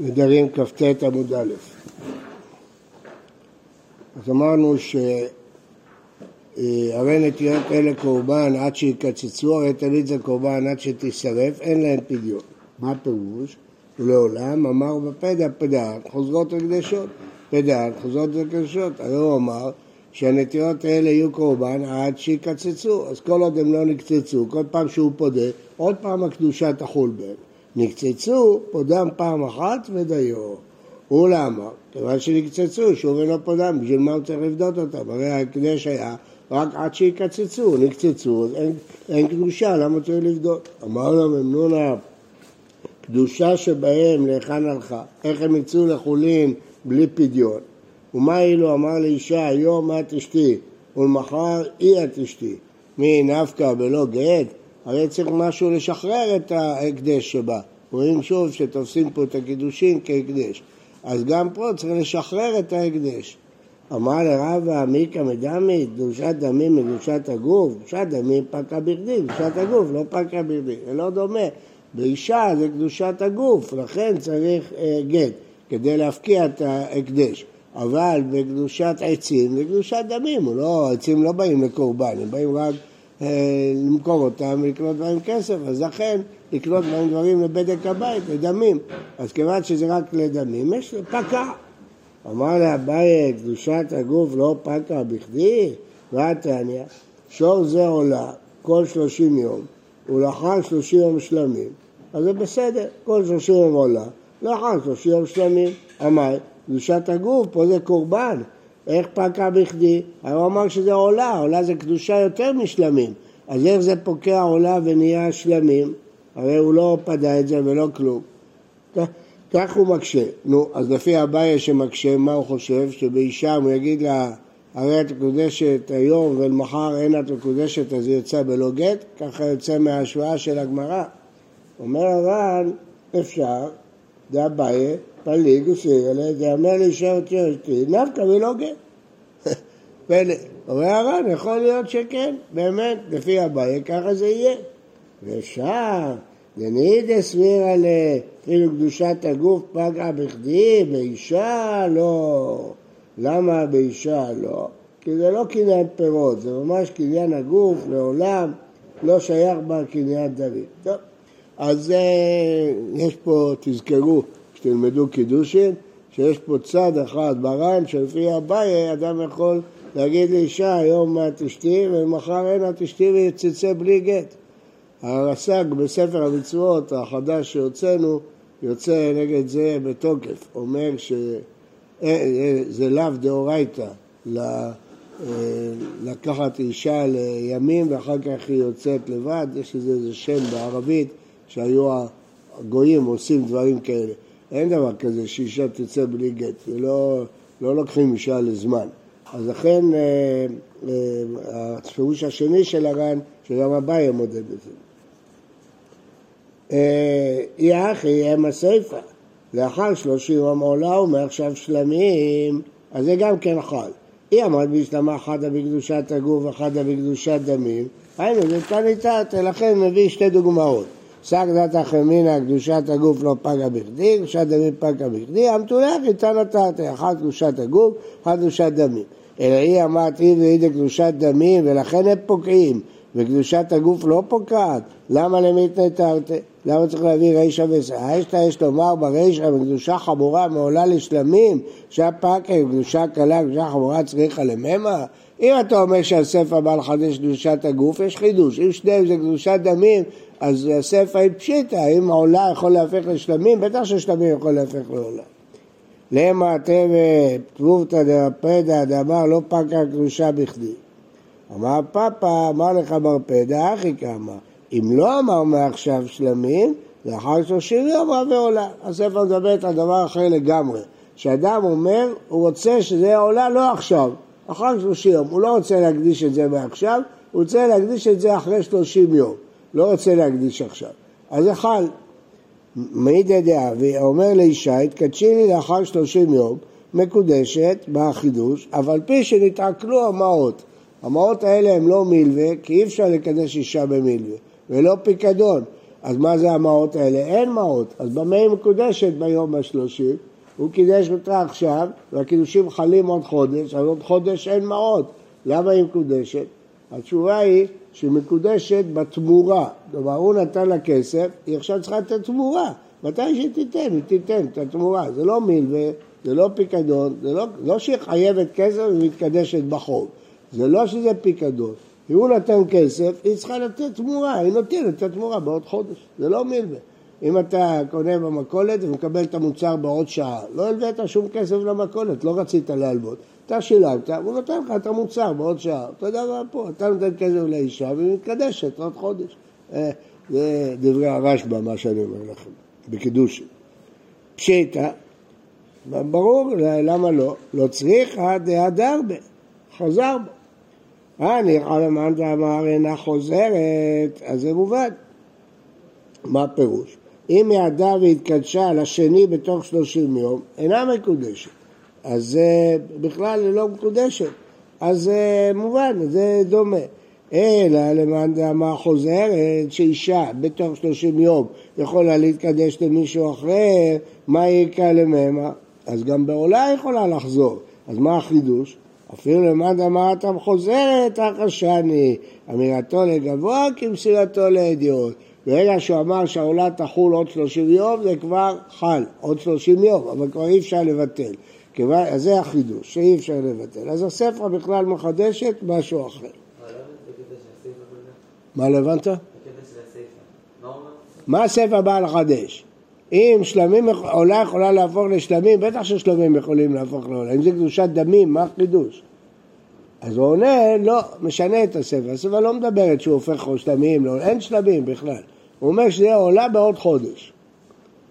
נדרים כ"ט עמוד א'. אז אמרנו שהרי נטיות אלה קורבן עד שיקצצו, הרי תמיד זה קורבן עד שתישרף, אין להם פדיון. מה הפירוש? ולעולם אמר בפדע פדע חוזרות וקדשות. פדע חוזרות וקדשות. הרי הוא אמר שהנטיות האלה יהיו קורבן עד שיקצצו. אז כל עוד הם לא נקצצו, כל פעם שהוא פודה, עוד פעם הקדושה תחול בהם. נקצצו, פודם פעם אחת ודיו. ולמה? כיוון שנקצצו, שוב אינו פודם, בשביל מה הוא צריך לבדות אותם? הרי ההקדש היה רק עד שיקצצו, נקצצו, אז אין, אין קדושה, למה צריך לבדות? אמר לו ממנונה, קדושה שבהם להיכן הלכה, איך הם יצאו לחולין בלי פדיון? ומה אילו אמר לאישה, היום את אשתי, ולמחר היא את אשתי, מי נפקא בלא גט? הרי צריך משהו לשחרר את ההקדש שבה. רואים שוב שתופסים פה את הקידושין כהקדש. אז גם פה צריך לשחרר את ההקדש. אמר לרבא מיקא מדמי, קדושת דמים מקדושת הגוף, קדושת דמים פקה בכדי, קדושת הגוף לא פקה בכדי, זה לא דומה. באישה זה קדושת הגוף, לכן צריך אה, גט, כדי להפקיע את ההקדש. אבל בקדושת עצים זה קדושת דמים, לא, עצים לא באים לקורבן, הם באים רק למכור אותם ולקנות בהם כסף, אז לכן לקנות בהם דברים לבדק הבית, לדמים. אז כיוון שזה רק לדמים, יש פקע. אמר לאביי, קדושת הגוף לא פקע בכדי? והתניא, שור זה עולה כל שלושים יום, ולאחר שלושים יום שלמים, אז זה בסדר, כל שלושים יום עולה, לאחר שלושים יום שלמים. אמר, קדושת הגוף, פה זה קורבן, איך פקע בכדי? הוא אמר שזה עולה, עולה זה קדושה יותר משלמים. אז איך זה פוקע עולה ונהיה שלמים? הרי הוא לא פדה את זה ולא כלום. כך הוא מקשה. נו, אז לפי אביי שמקשה, מה הוא חושב? שבאישה הוא יגיד לה, הרי את מקודשת היום ולמחר אין את מקודשת אז היא יוצא בלא גט? ככה יוצא מההשוואה של הגמרא. אומר הר"ן, אפשר, זה אביי, פליג זה אומר לאישה אותי נפקא ולא גט. אומר הר"ן, יכול להיות שכן, באמת, לפי אביי ככה זה יהיה. ואפשר, דנידא סבירא ל... כאילו קדושת הגוף פגעה בכדי, באישה לא. למה באישה לא? כי זה לא קניין פירות, זה ממש קניין הגוף לעולם, לא שייך בה קניין דוד. טוב, אז אה, יש פה, תזכרו, כשתלמדו קידושין, שיש פה צד אחד בר"ן שלפי אביי אדם יכול להגיד לאישה היום את אשתי ומחר אין את אשתי ויצצה בלי גט. הרס"ג בספר המצוות החדש שהוצאנו יוצא נגד זה בתוקף, אומר שזה לאו דאורייתא אה, לקחת אישה לימים ואחר כך היא יוצאת לבד, יש לזה שם בערבית שהיו הגויים עושים דברים כאלה. אין דבר כזה שאישה תצא בלי גט, לא, לא לוקחים אישה לזמן. אז לכן אה, אה, הפירוש השני של הר"ן, שגם אביי מודד את זה. אי אחי הם הסיפא, לאחר שלושים יום עולה ומעכשיו שלמים, אז זה גם כן חל. אי עמד בהשלמה אחדה בקדושת הגוף ואחדה בקדושת דמים, היינו זה תניתת, לכן מביא שתי דוגמאות. שק דת החמינה, קדושת הגוף לא פגה בכדי, קדושת דמים פגה בכדי, המתולח איתה נתת, אחת קדושת הגוף, אחת קדושת דמים. אלא היא אמרת אי ואי קדושת דמים, ולכן הם פוגעים, וקדושת הגוף לא פוקעת, למה למיתנא תרתי? למה צריך להביא רישא וסיישתא? יש לומר ברישא בקדושה חמורה מעולה לשלמים, שהפקה קדושה קלה, קדושה חמורה צריכה לממה? אם אתה אומר שהספר בא לחדש קדושת הגוף, יש חידוש. אם שניהם זה קדושת דמים, אז הספר היא פשיטא. אם עולה יכול להפך לשלמים, בטח ששלמים יכול להפך לעולה. למה אתם פבובתא דרפדא דאמר לא פקה קדושה בכדי. אמר פאפא, אמר לך מרפדא, אחי כמה. אם לא אמר מעכשיו שלמים, לאחר שלושים יום רב ועולה. הספר מדברת על דבר אחר לגמרי. שאדם אומר, הוא רוצה שזה יהיה עולה לא עכשיו, אחר שלושים יום. הוא לא רוצה להקדיש את זה מעכשיו, הוא רוצה להקדיש את זה אחרי שלושים יום. לא רוצה להקדיש עכשיו. אז חל. מעידא דעה, ואומר לאישה, התקדשי לי לאחר שלושים יום, מקודשת בחידוש, אבל פי שנתעכלו המעות. המעות האלה הם לא מילווה, כי אי אפשר לקדש אישה במילווה. ולא פיקדון. אז מה זה המעות האלה? אין מעות. אז במה היא מקודשת ביום השלושים? הוא קידש אותה עכשיו, והקידושים חלים עוד חודש, אז עוד חודש אין מעות. למה היא מקודשת? התשובה היא שהיא מקודשת בתמורה. כלומר, הוא נתן לה כסף, היא עכשיו צריכה לתת תמורה. מתי שהיא תיתן, היא תיתן את התמורה. זה לא מילווה, זה לא פיקדון, זה לא, לא שהיא חייבת כסף ומתקדשת בחוב. זה לא שזה פיקדון. אם הוא נתן כסף, היא צריכה לתת תמורה, היא נותנת את התמורה בעוד חודש. זה לא מילווה. אם אתה קונה במכולת ומקבל את המוצר בעוד שעה, לא הלווית שום כסף למכולת, לא רצית להלוות. אתה שילמת, הוא נותן לך את המוצר בעוד שעה. אתה יודע מה פה, אתה נותן כסף לאישה והיא מתקדשת עוד חודש. אה, זה דברי הרשב"א, מה שאני אומר לכם, בקידוש. פשיטא, ברור, למה לא? לא צריכה דהדר בה, חזר בה. אה, נראה למאן דאמר אינה חוזרת, אז זה מובן. מה הפירוש? אם יעדה והתקדשה לשני בתוך שלושים יום, אינה מקודשת. אז זה בכלל לא מקודשת. אז זה מובן, זה דומה. אלא למאן דאמה חוזרת, שאישה בתוך שלושים יום יכולה להתקדש למישהו אחר, מה יקרא לממה? אז גם בעולה יכולה לחזור. אז מה החידוש? אפילו למאן דאמרתם חוזרת, החשני, אמירתו לגבוה כמסירתו לאדיוט. ברגע שהוא אמר שהעולה תחול עוד שלושים יום, זה כבר חל, עוד שלושים יום, אבל כבר אי אפשר לבטל. אז זה החידוש, שאי אפשר לבטל. אז הספר בכלל מחדשת משהו אחר. מה לא הבנת? מה הספר בא לחדש? אם שלמים, עולה יכולה להפוך לשלמים, בטח ששלמים יכולים להפוך לעולה. אם זה קדושת דמים, מה החידוש? אז הוא עונה, לא, משנה את הספר. הספר לא מדברת שהוא הופך שלמים, לא, אין שלמים בכלל. הוא אומר שזה עולה בעוד חודש.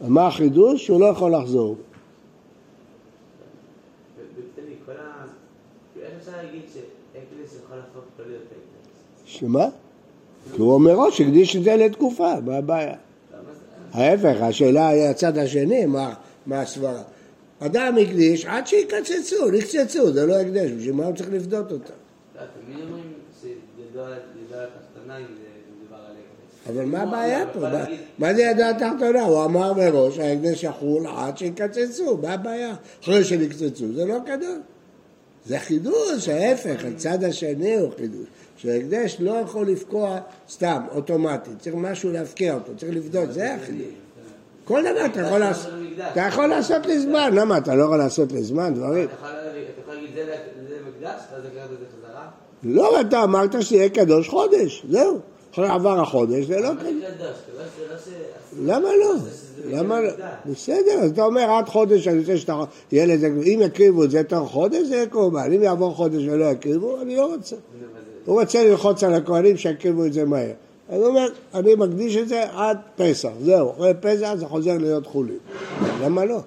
מה החידוש? שהוא לא יכול לחזור. שמה? כי הוא אומר מראש הקדיש את זה לתקופה, מה הבעיה? ההפך, השאלה היא הצד השני, מה הסברה. אדם הקדיש עד שיקצצו, נקצצו, זה לא הקדש, בשביל מה הוא צריך לפדות אותה? אבל מה הבעיה פה? מה זה ידע תחתונה? הוא אמר מראש, ההקדש יחול עד שיקצצו, מה הבעיה? אחרי שנקצצו, זה לא קדוש. זה חידוש, ההפך, הצד השני הוא חידוש. שההקדש לא יכול לפקוע סתם, אוטומטית, צריך משהו להפקיע אותו, צריך לבדוק, זה החידוש. כל דבר אתה יכול לעשות, אתה יכול לעשות לזמן, למה אתה לא יכול לעשות לזמן דברים? אתה יכול להגיד זה מקדש, ואז לקחת את זה חזרה? לא, אתה אמרת שיהיה קדוש חודש, זהו. אחרי עבר החודש, זה לא קדוש. למה לא? למה לא? בסדר, אז אתה אומר עד חודש אני רוצה שאתה... ילד, אם יקריבו את זה תוך חודש זה יהיה קורבן, אם יעבור חודש ולא יקריבו, אני לא רוצה. הוא רוצה ללחוץ על הכהנים שיקריבו את זה מהר. אז הוא אומר, אני מקדיש את זה עד פסח, זהו, אחרי פסח זה חוזר להיות חולין. למה לא?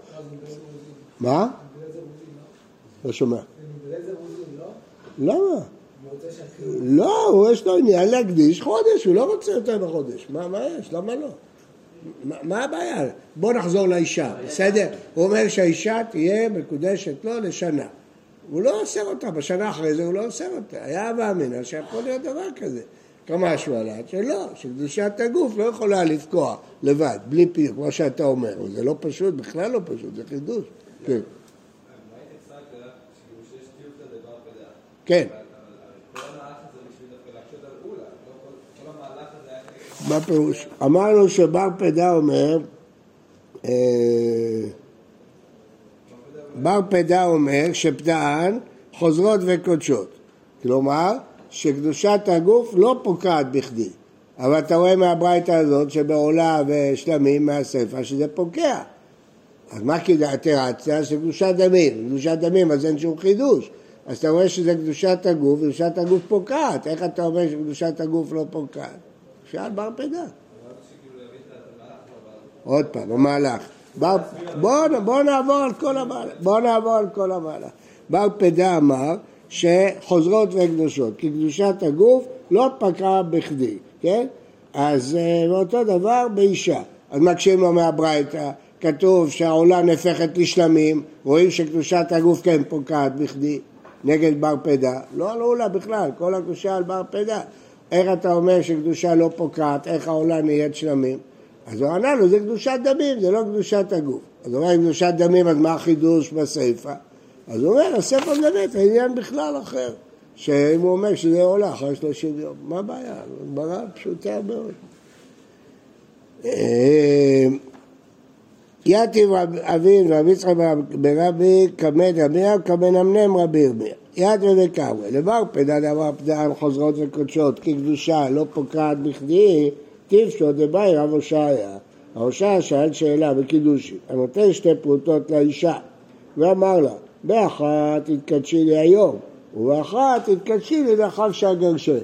מה? לא שומע. למה? לא, יש לו עניין להקדיש חודש, הוא לא רוצה יותר מחודש. מה יש? למה לא? מה הבעיה? בוא נחזור לאישה, בסדר? הוא אומר שהאישה תהיה מקודשת לו לשנה. הוא לא אוסר אותה, בשנה אחרי זה הוא לא אוסר אותה. היה אבא אמינה שיכול להיות דבר כזה. כמה השואלת שלא, שקדושת הגוף לא יכולה לפקוע לבד, בלי פיר, כמו שאתה אומר. זה לא פשוט, בכלל לא פשוט, זה חידוש. כן. כן. מה פירוש? אמרנו שבר פדה אומר, אה, בר פדה אומר שפדאן חוזרות וקודשות. כלומר, שקדושת הגוף לא פוקעת בכדי. אבל אתה רואה מהברייתא הזאת שבעולה ושלמים מהספר שזה פוקע. אז מה כדאי תרצה? שקדושת דמים. קדושת דמים אז אין שום חידוש. אז אתה רואה שזה קדושת הגוף, קדושת הגוף פוקעת. איך אתה אומר שקדושת הגוף לא פוקעת? שאל בר פדה. עוד פעם, המהלך. בואו נעבור על כל המהלך. בואו נעבור כל. בר פדה אמר שחוזרות וקדושות, כי קדושת הגוף לא פקעה בכדי, כן? אז אותו דבר באישה. אז מקשים לו מהברייתא, כתוב שהעולה נהפכת לשלמים, רואים שקדושת הגוף כן פוקעת בכדי, נגד בר פדה. לא על עולה בכלל, כל הקדושה על בר פדה. איך אתה אומר שקדושה לא פוקעת, איך העולה נהיית שלמים? אז הוא ענה לו, זה קדושת דמים, זה לא קדושת הגוף. אז הוא אומר, אם קדושת דמים, אז מה החידוש בסיפא? אז הוא אומר, הספר באמת, העניין בכלל אחר. שאם הוא אומר שזה עולה אחרי שלושים יום, מה הבעיה? גמרא פשוטה מאוד. יתיב אבין רבי יצחק ברבי כמד רביה כמנמנם רבי ירמיה. יד ודקאווה. למר פדן אמר פדן חוזרות וקודשות כי קדושה לא פוקעת בכדי טיפשו דבאי רב הושעיה. ההושעיה שאל שאלה בקידושי, הנותן שתי פרוטות לאישה ואמר לה באחת תתקדשי לי היום ובאחת תתקדשי לי לאחר שהגרשך.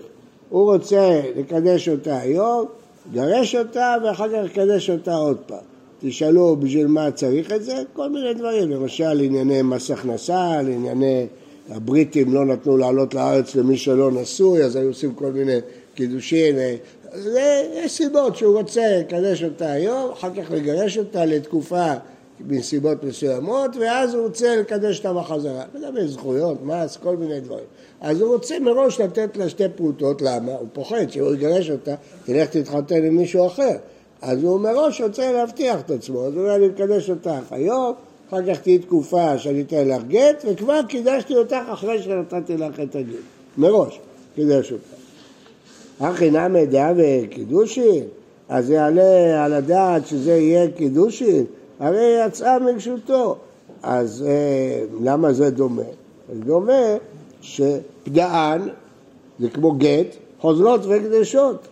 הוא רוצה לקדש אותה היום, גרש אותה ואחר כך לקדש אותה עוד פעם. תשאלו בשביל מה צריך את זה, כל מיני דברים, למשל ענייני מס הכנסה, לענייני הבריטים לא נתנו לעלות לארץ למי שלא נשוי, אז היו עושים כל מיני קידושין, יש סיבות שהוא רוצה לקדש אותה היום, אחר כך לגרש אותה לתקופה בנסיבות מסוימות, ואז הוא רוצה לקדש אותה בחזרה. לגבי זכויות, מס, כל מיני דברים. אז הוא רוצה מראש לתת לה שתי פרוטות, למה? הוא פוחד שהוא יגרש אותה, תלך תתחתן עם מישהו אחר. אז הוא מראש רוצה להבטיח את עצמו, אז אולי אני מקדש אותך היום, אחר כך תהיי תקופה שאני אתן לך גט, וכבר קידשתי אותך אחרי שנתתי לך את הגט. מראש, קידש אותך. הכי נמי דעה וקידושין? אז יעלה על הדעת שזה יהיה קידושין? הרי יצאה מרשותו. אז אה, למה זה דומה? זה דומה שפדען, זה כמו גט, חוזרות וקדשות.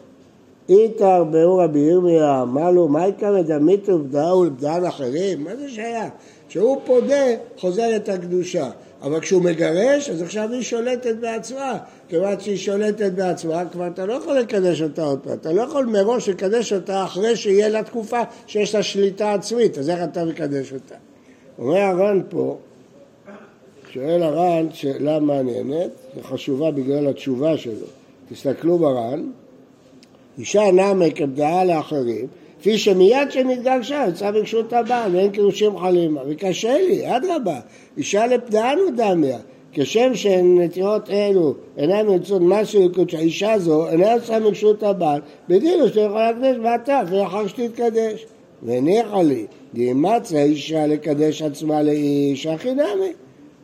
איתר באור רבי ירמיה, אמר לו, מה יקרה מדמית ובדאו לבדען אחרים? מה זה שייך? כשהוא פודה, חוזרת הקדושה. אבל כשהוא מגרש, אז עכשיו היא שולטת בעצמה. כיוון שהיא שולטת בעצמה, כבר אתה לא יכול לקדש אותה עוד פעם. אתה לא יכול מראש לקדש אותה אחרי שיהיה לה תקופה שיש לה שליטה עצמית, אז איך אתה מקדש אותה? אומר הר"ן פה, שואל הר"ן שאלה מעניינת, וחשובה בגלל התשובה שלו. תסתכלו בר"ן, אישה נמק כבדעה לאחרים, כפי שמיד שנתגרשה יצאה ברשות הבעל ואין קירושים חלימה, וקשה לי, אדרבה, אישה לפדען הוא דמיה, כשם שנטיעות אלו אינן יוצאות משהו לקודש האישה זו אינה יוצאה מרשות הבעל, בדין שאתה יכול להקדש בעטף ואחר שתתקדש. והניחה לי, דאימצה האישה לקדש עצמה לאיש, הכי נמי.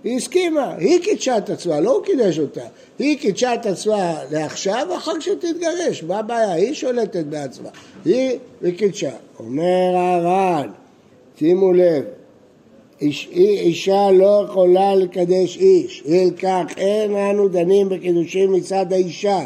היא הסכימה, היא קידשה את עצמה, לא הוא קידש אותה. היא קידשה את עצמה לעכשיו, ואחר שתתגרש, מה הבעיה? היא שולטת בעצמה. היא וקידשה. אומר הר"ן, שימו לב, איש, אישה לא יכולה לקדש איש, אל כך אין אנו דנים בקידושים מצד האישה,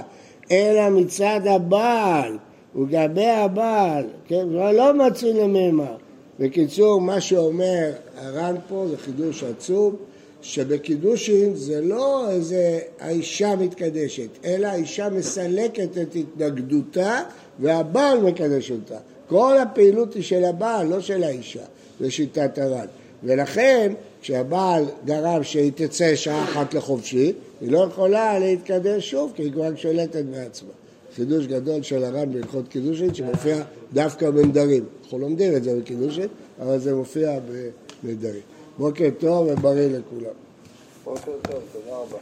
אלא מצד הבעל, ולגבי הבעל, כן, לא מצוי למימה. בקיצור, מה שאומר הר"ן פה זה חידוש עצום. שבקידושין זה לא איזה האישה מתקדשת, אלא האישה מסלקת את התנגדותה והבעל מקדש אותה. כל הפעילות היא של הבעל, לא של האישה, לשיטת הר"ן. ולכן, כשהבעל גרם שהיא תצא שעה אחת לחופשי, היא לא יכולה להתקדש שוב, כי היא כבר שולטת בעצמה. חידוש גדול של הר"ן בהלכות קידושין, שמופיע דווקא בנדרים. אנחנו לומדים את זה בקידושין, אבל זה מופיע בנדרים. בוקר טוב ובריא לכולם. בוקר טוב, תודה רבה.